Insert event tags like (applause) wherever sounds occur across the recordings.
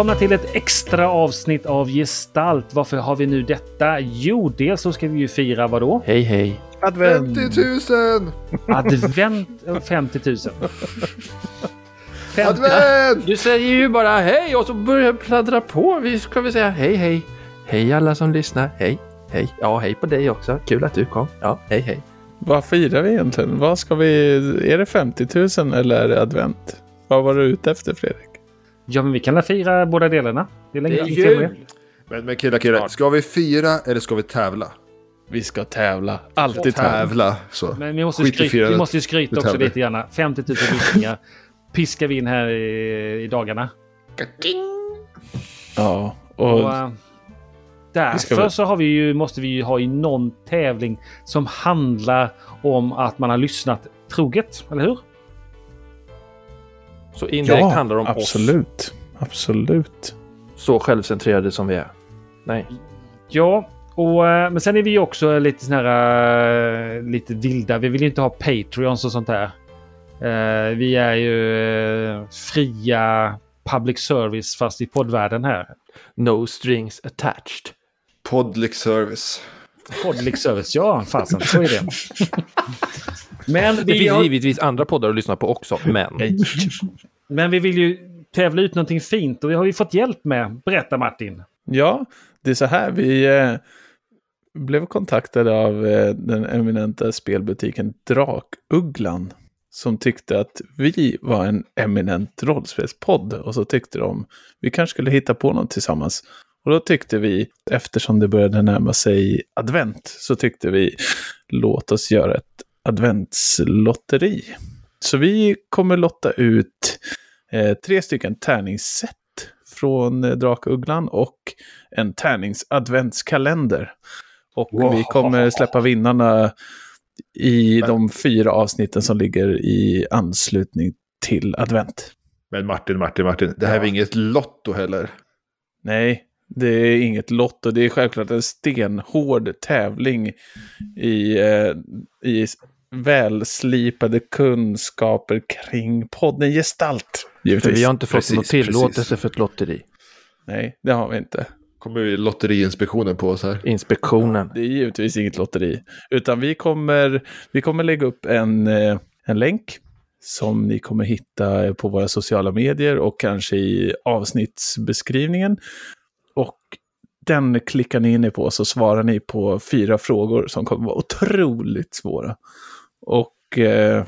Välkomna till ett extra avsnitt av Gestalt. Varför har vi nu detta? Jo, dels så ska vi ju fira vad då? Hej hej. Advent! 50 000! Advent 50 000. 50 Advent! Du säger ju bara hej och så börjar jag pladdra på. Vi ska väl säga hej hej. Hej alla som lyssnar. Hej. Hej. Ja, hej på dig också. Kul att du kom. Ja, hej hej. Vad firar vi egentligen? Vad ska vi... Är det 50 000 eller är det advent? Vad var du ute efter Fredrik? Ja, men vi kan fira båda delarna. Det är, länge Det är jul. Men, men killar, killar. Ska vi fira eller ska vi tävla? Vi ska tävla. Alltid tävla. Tävla. Så. Men vi måste, skryta, vi måste ju skryta Vi också tävlar. lite grann. 50 000 lyssningar piskar vi in här i, i dagarna. Ja. Och, Och eh, Vi därför väl- så har vi ju, måste vi ju ha i någon tävling som handlar om att man har lyssnat troget, eller hur? Så indirekt ja, handlar det om oss. absolut. Absolut. Så självcentrerade som vi är. Nej. Ja, och, eh, men sen är vi också lite sån här eh, lite vilda. Vi vill ju inte ha Patreons och sånt där. Eh, Vi är ju fria public service fast i poddvärlden här. No strings attached. Podlic service. Public service, ja fasen så är det. (laughs) Men Det vi, finns har, givetvis andra poddar att lyssna på också, men... men vi vill ju tävla ut någonting fint och det har vi fått hjälp med. Berätta Martin. Ja, det är så här. Vi eh, blev kontaktade av eh, den eminenta spelbutiken Drakugglan. Som tyckte att vi var en eminent rollspelspodd. Och så tyckte de vi kanske skulle hitta på något tillsammans. Och då tyckte vi, eftersom det började närma sig advent, så tyckte vi låt oss göra ett adventslotteri. Så vi kommer lotta ut eh, tre stycken tärningsset från eh, Drakugglan och en tärnings-adventskalender. Och Wow. vi kommer släppa vinnarna i de fyra avsnitten som ligger i anslutning till advent. Men Martin, Martin, Martin. Det här är väl inget lotto heller? Nej, det är inget lotto. Det är självklart en stenhård tävling i, eh, i välslipade kunskaper kring podden Gestalt. För Givetvis. vi har inte fått Precis, någon tillåtelse precis. för ett lotteri. Nej, det har vi inte. Kommer vi Lotteriinspektionen på oss här? Inspektionen. Det är givetvis inget lotteri. Utan vi kommer, vi kommer lägga upp en, eh, en länk som ni kommer hitta på våra sociala medier och kanske i avsnittsbeskrivningen. Och den klickar ni in er på så svarar ni på fyra frågor som kommer vara otroligt svåra. Och eh,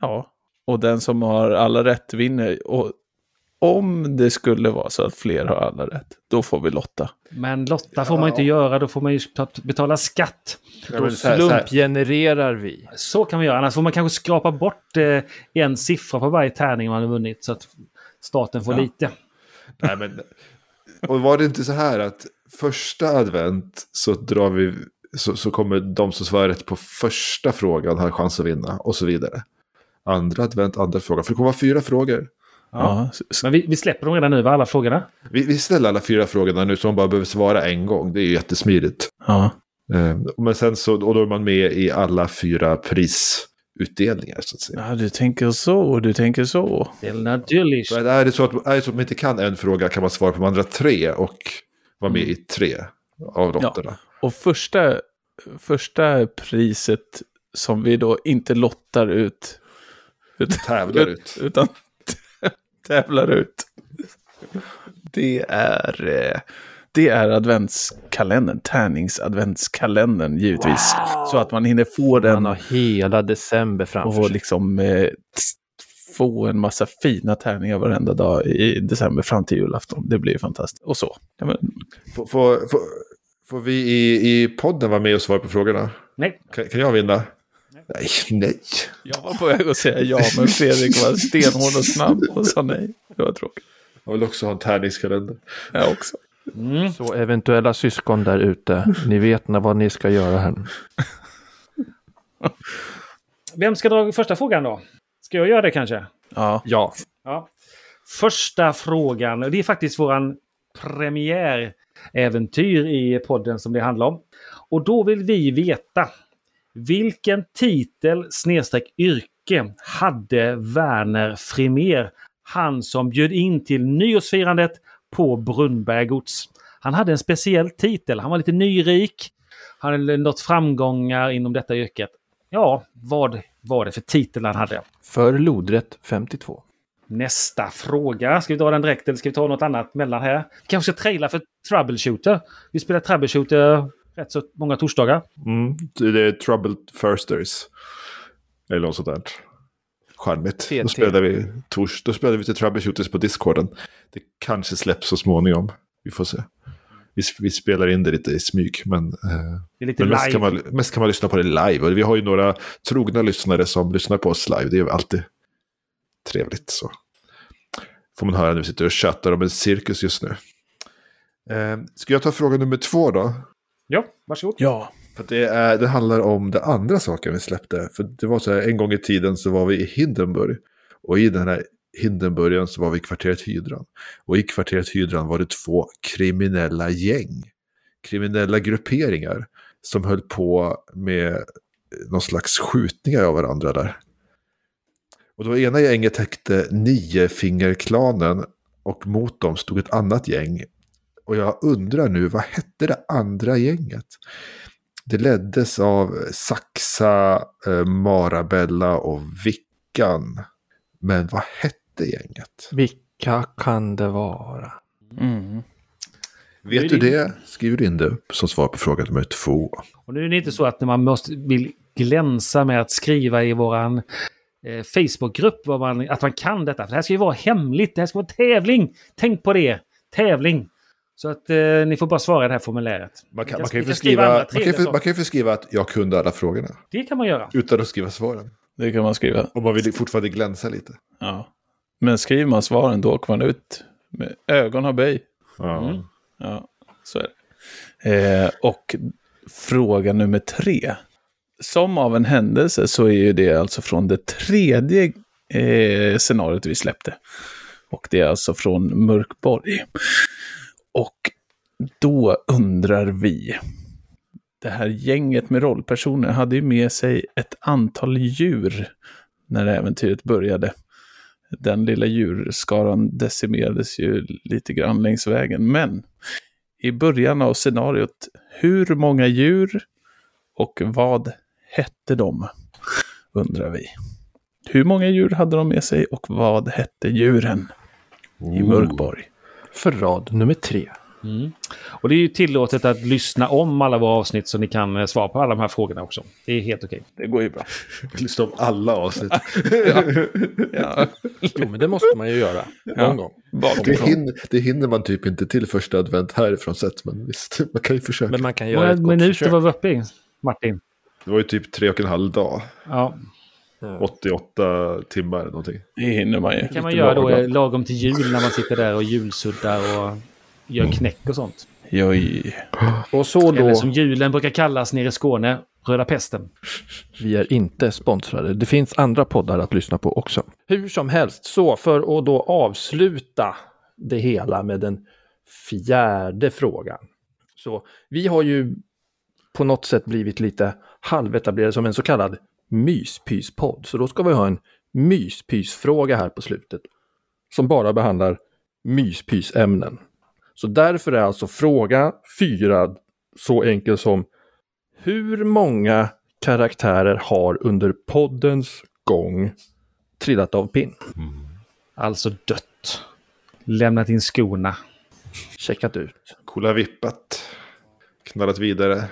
ja, och den som har alla rätt vinner. Och om det skulle vara så att fler har alla rätt, då får vi lotta. Men Lotta får man inte göra, då får man ju ta- betala skatt. Ja, Då slumpgenererar vi. Så kan vi göra, annars får man kanske skrapa bort eh, en siffra på varje tärning man har vunnit så att staten får Ja. lite. Nej, men, och var det inte så här att första advent så drar vi så, så kommer de som svarar rätt på första frågan ha chans att vinna och så vidare. Andra advent, andra fråga. För det kommer vara fyra frågor. Ja, s- Men vi, vi släpper dem redan nu, va, alla frågorna? Vi, vi ställer alla fyra frågorna nu så man bara behöver svara en gång. Det är ju jättesmidigt. ja. Eh, Men sen så, och då är man med i alla fyra prisutdelningar så att säga. Ja, du tänker så, du tänker så. Det är naturligt. Men är det, så att, är det så att man inte kan en fråga kan man svara på de andra tre och vara med i tre av lotterna. Och första, första priset som vi då inte lottar ut, utan, Tävlar ut. (laughs) utan (laughs) tävlar ut, det är, eh, det är adventskalendern, tärningsadventskalendern givetvis. Så att man hinner få den Man har hela december framför och sig. liksom eh, få en massa fina tärningar varenda dag i december fram till julafton. Det blir fantastiskt. Och så. Ja, men, Får, får, får, får vi i, i podden vara med och svara på frågorna? Nej, Kan, kan jag vinna? Nej, nej. jag var på väg att säga ja, men Fredrik var stenhård och snabb och sa nej. Det var tråkigt. Jag vill också ha en tärningskalender. Jag också. mm. Så eventuella syskon där ute, ni vet när- vad ni ska göra här. Vem ska dra första frågan då? Ska jag göra det kanske? Ja. Ja. Ja. Första frågan, och det är faktiskt våran premiäräventyr i podden som det handlar om. Och då vill vi veta vilken titel snedstreck yrke hade Werner Frimér, han som bjöd in till nyårsfirandet på Brunnberg gods. Han hade en speciell titel. Han var lite nyrik. Han hade nått framgångar inom detta yrket. Ja, vad var det för titel han hade? För lodrätt 52. Nästa fråga. Ska vi ta den direkt eller ska vi ta något annat mellan här? Vi kanske ska traila för Troubleshooter. Vi spelar Troubleshooter rätt så många torsdagar. Mm. Det är Troubled Firsters. Eller något sånt där. Charmigt. Då spelar vi tors. Då spelar vi till Troubleshooters på Discorden. Det kanske släpps så småningom. Vi får se. Vi, vi spelar in det lite i smyg, men, eh, Det är lite men mest, kan man, mest kan man lyssna på det live. Och vi har ju några trogna lyssnare som lyssnar på oss live. Det är ju alltid trevligt. Så får man höra när vi sitter och chattar om en cirkus just nu. Eh, ska jag ta fråga nummer två då? Ja, varsågod. Ja. För det, är, det handlar om det andra saken vi släppte. För det var så här, en gång i tiden så var vi i Hindenburg. Och i den här Hindenburgen så var vi i kvarteret Hydran. Och i kvarteret Hydran var det två kriminella gäng. Kriminella grupperingar. Som höll på med någon slags skjutningar av varandra där. Och då ena gänget hette Niofingerklanen. Och mot dem stod ett annat gäng. Och jag undrar nu, vad hette det andra gänget? Det leddes av Saxa, eh, Marabella och Vickan. Men vad hette gänget? Vilka kan det vara? Mm. Vet du det? Skriv in det som svar på fråga nummer två. Och nu är det inte så att man måste, vill glänsa med att skriva i våran eh, Facebookgrupp vad man, att man kan detta. För det här ska ju vara hemligt. Det här ska vara tävling. Tänk på det. Tävling. Så att eh, ni får bara svara i det här formuläret. Man kan, man kan ju vi få skriva skriva, andra man kan ju trevliga få, saker. man kan ju få skriva att jag kunde alla frågorna. Det kan man göra. Utan att skriva svaren. Det kan man skriva. Om man vill fortfarande glänsa lite. Ja. Men skriver man svaren då åker man ut med ögon och böj. Ja. Mm. Ja, så är det. Eh, och fråga nummer tre. Som av en händelse så är ju det alltså från det tredje eh, scenariot vi släppte. Och det är alltså från Mörkborg. Och då undrar vi. Det här gänget med rollpersoner hade ju med sig ett antal djur när äventyret började. Den lilla djurskaran decimerades ju lite grann längs vägen. Men i början av scenariot, hur många djur och vad hette de? Undrar vi. Hur många djur hade de med sig och vad hette djuren i Mörkborg? För rad nummer tre. Mm. Och det är ju tillåtet att lyssna om alla våra avsnitt så ni kan eh, svara på alla de här frågorna också. Det är helt okej. Det går ju bra. (laughs) Lyssna om alla avsnitt. (laughs) Ja, Jo, men det måste man ju göra någon Ja. gång. Det hinner, det hinner man typ inte till första advent härifrån sett. Men visst, (laughs) man kan ju försöka. Men man kan göra ett gott försök. var vi uppe i, Martin? Det var ju typ tre och en halv dag. Ja, 88 timmar eller någonting. Det hinner man ju. det kan man göra då lagom. eh, lagom till jul när man sitter där och julsuddar och gör knäck och sånt. Joj. Och så Eller då, som julen brukar kallas nere i Skåne, röda pesten. vi är inte sponsrade. Det finns andra poddar att lyssna på också. Hur som helst, så för att då avsluta det hela med den fjärde frågan. Så vi har ju på något sätt blivit lite halvetablerade som en så kallad myspyspodd. Så då ska vi ha en myspysfråga här på slutet. Som bara behandlar myspysämnen. Så därför är alltså fråga fyra så enkel som hur många karaktärer har under poddens gång trillat av pinn? Alltså dött. Lämnat in skorna. Checkat ut. Coola vippat. Knallat vidare.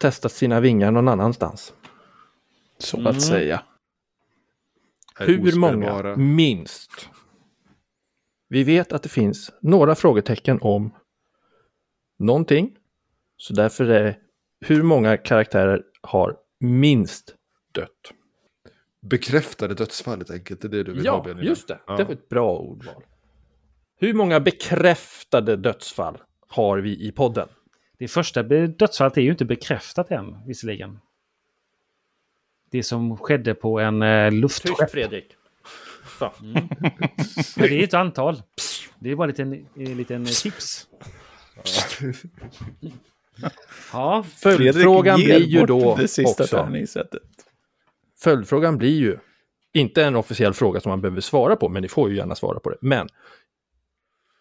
Testat sina vingar någon annanstans. Så Mm. att säga. Hur många? Minst. Vi vet att det finns några frågetecken om någonting. Så därför är hur många karaktärer har minst dött? Bekräftade dödsfall helt enkelt. Det är det du vill ha Ja, Benjamin. just det. Ja. Det var ett bra ordval. Hur många bekräftade dödsfall har vi i podden? Det första dödsfallet är ju inte bekräftat än, visserligen. Det som skedde på en eh, Tyst luftskepp. Fredrik. Så. Men det är ett antal. Det är bara en liten, en liten tips. Ja, Följdfrågan blir ju då det sista också. tärningssättet. Följdfrågan blir ju inte en officiell fråga som man behöver svara på, men ni får ju gärna svara på det. Men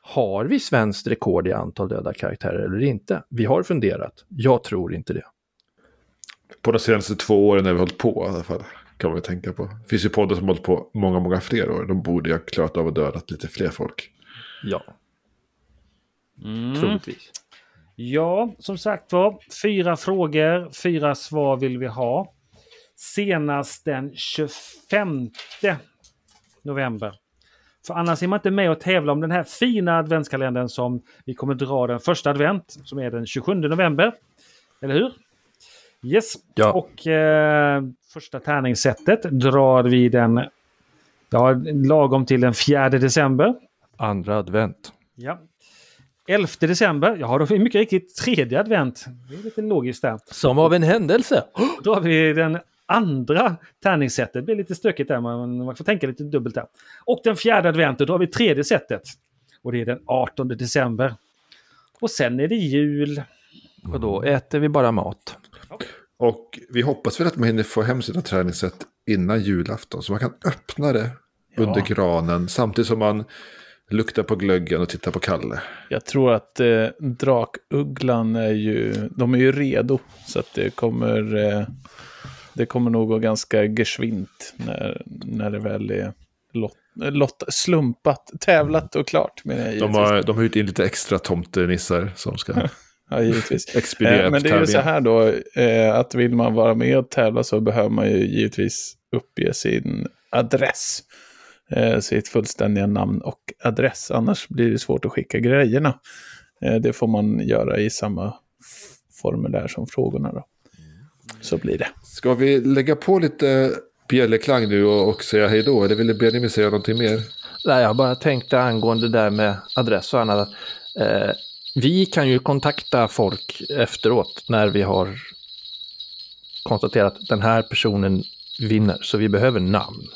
Har vi svenskt rekord i antal döda karaktärer eller inte? Vi har funderat. Jag tror inte det. På de senaste två åren när vi hållit på i alla fall. Kan man ju tänka på. Det finns ju poddar som hållit på många, många fler år. De borde ju ha klarat av att döda lite fler folk. Ja, Mm. troligtvis. Ja, som sagt var, fyra frågor, fyra svar vill vi ha. Senast den 25 november. För annars är man inte med och tävlar om den här fina adventskalendern som vi kommer dra den första advent, som är den 27 november. Eller hur? Yes. Ja. Och eh, första tärningssättet drar vi den ja, lagom till den 4 december. Andra advent. Ja. 11 december, ja då har vi mycket riktigt tredje advent. Det är lite logiskt där. Som av en händelse. Då har vi den andra tärningssättet. Det blir lite stökigt där, man, man får tänka lite dubbelt där. Och den fjärde adventet, då har vi tredje sättet. Och det är den 18 december. Och sen är det jul. Och då äter vi bara mat. Och vi hoppas väl att man hinner få hem sina träningssätt innan julafton. Så man kan öppna det under granen samtidigt som man luktar på glöggen och tittar på Kalle. Jag tror att eh, drakugglan är ju, de är ju redo. Så att det kommer, eh, det kommer nog gå ganska geschwint när, när det väl är lott, lott, slumpat, tävlat och klart. Med De har, de har hyrt in lite extra tomtenissar som ska (laughs) Ja, givetvis. (laughs) expediera Eh, men det är ju så här då, eh, att vill man vara med och tävla så behöver man ju givetvis uppge sin adress. Eh, sitt fullständiga namn och adress. Annars blir det svårt att skicka grejerna. Eh, det får man göra i samma formulär som frågorna då. Så blir det. Ska vi lägga på lite bjällerklang nu och, och säga hej då? Eller ville Benjamin säga någonting mer? Nej, jag bara tänkte angående det där med adress och annat. Eh, vi kan ju kontakta folk efteråt när vi har konstaterat att den här personen vinner. Så vi behöver namn.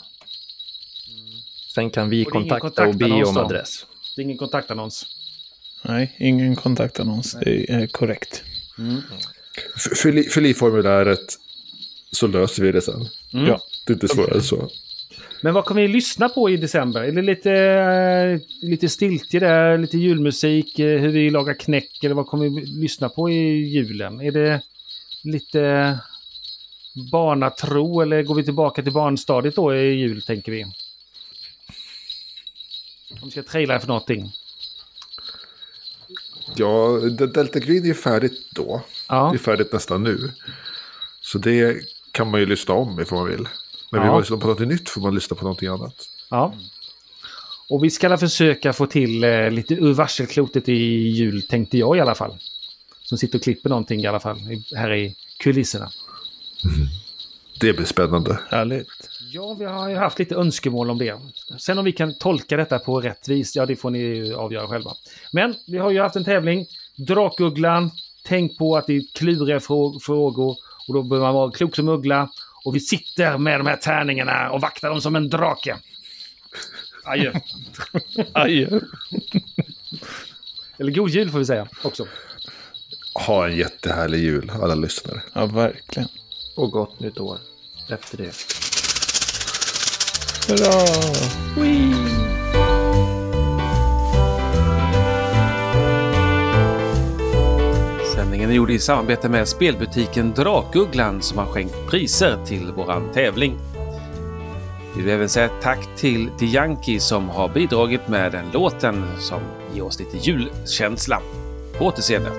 Sen kan vi Och kontakta och be om adress. Det är ingen kontaktannons. Nej, ingen kontaktannons. Det är korrekt. F- Fyll i, fyll i formuläret så löser vi det sen. Mm. Ja. Det är inte svårare än så. Men vad kommer vi lyssna på i december? Är det lite, eh, lite stiltje där, lite julmusik, eh, hur vi lagar knäck eller vad kommer vi lyssna på i julen? Är det lite barnatro eller går vi tillbaka till barnstadiet då i jul tänker vi? Om vi ska traila för någonting. Ja, Delta Green är ju färdigt då. Ja. Det är färdigt nästan nu. Så det kan man ju lyssna om ifall man vill. Men vill Ja. man lyssna på något nytt får man lyssna på någonting annat. Ja. Och vi ska försöka få till eh, lite ur varselklotet i jul, tänkte jag i alla fall. Som sitter och klipper någonting i alla fall, här i kulisserna. Det blir spännande. Härligt. Ja, vi har ju haft lite önskemål om det. Sen om vi kan tolka detta på rätt vis, ja det får ni ju avgöra själva. Men vi har ju haft en tävling. Drakugglan. Tänk på att det är kluriga frå- frågor och då behöver man vara klok som uggla. Och vi sitter med de här tärningarna och vaktar dem som en drake. Adjö. Adjö. Eller god jul får vi säga också. Ha en jättehärlig jul, alla lyssnare. Ja, verkligen. Och gott nytt år efter det. Hurra! Sändningen är gjord i samarbete med spelbutiken Drakugglan som har skänkt priser till våran tävling. Vi vill även säga tack till Dianki som har bidragit med den låten som ger oss lite julkänsla. På återseende!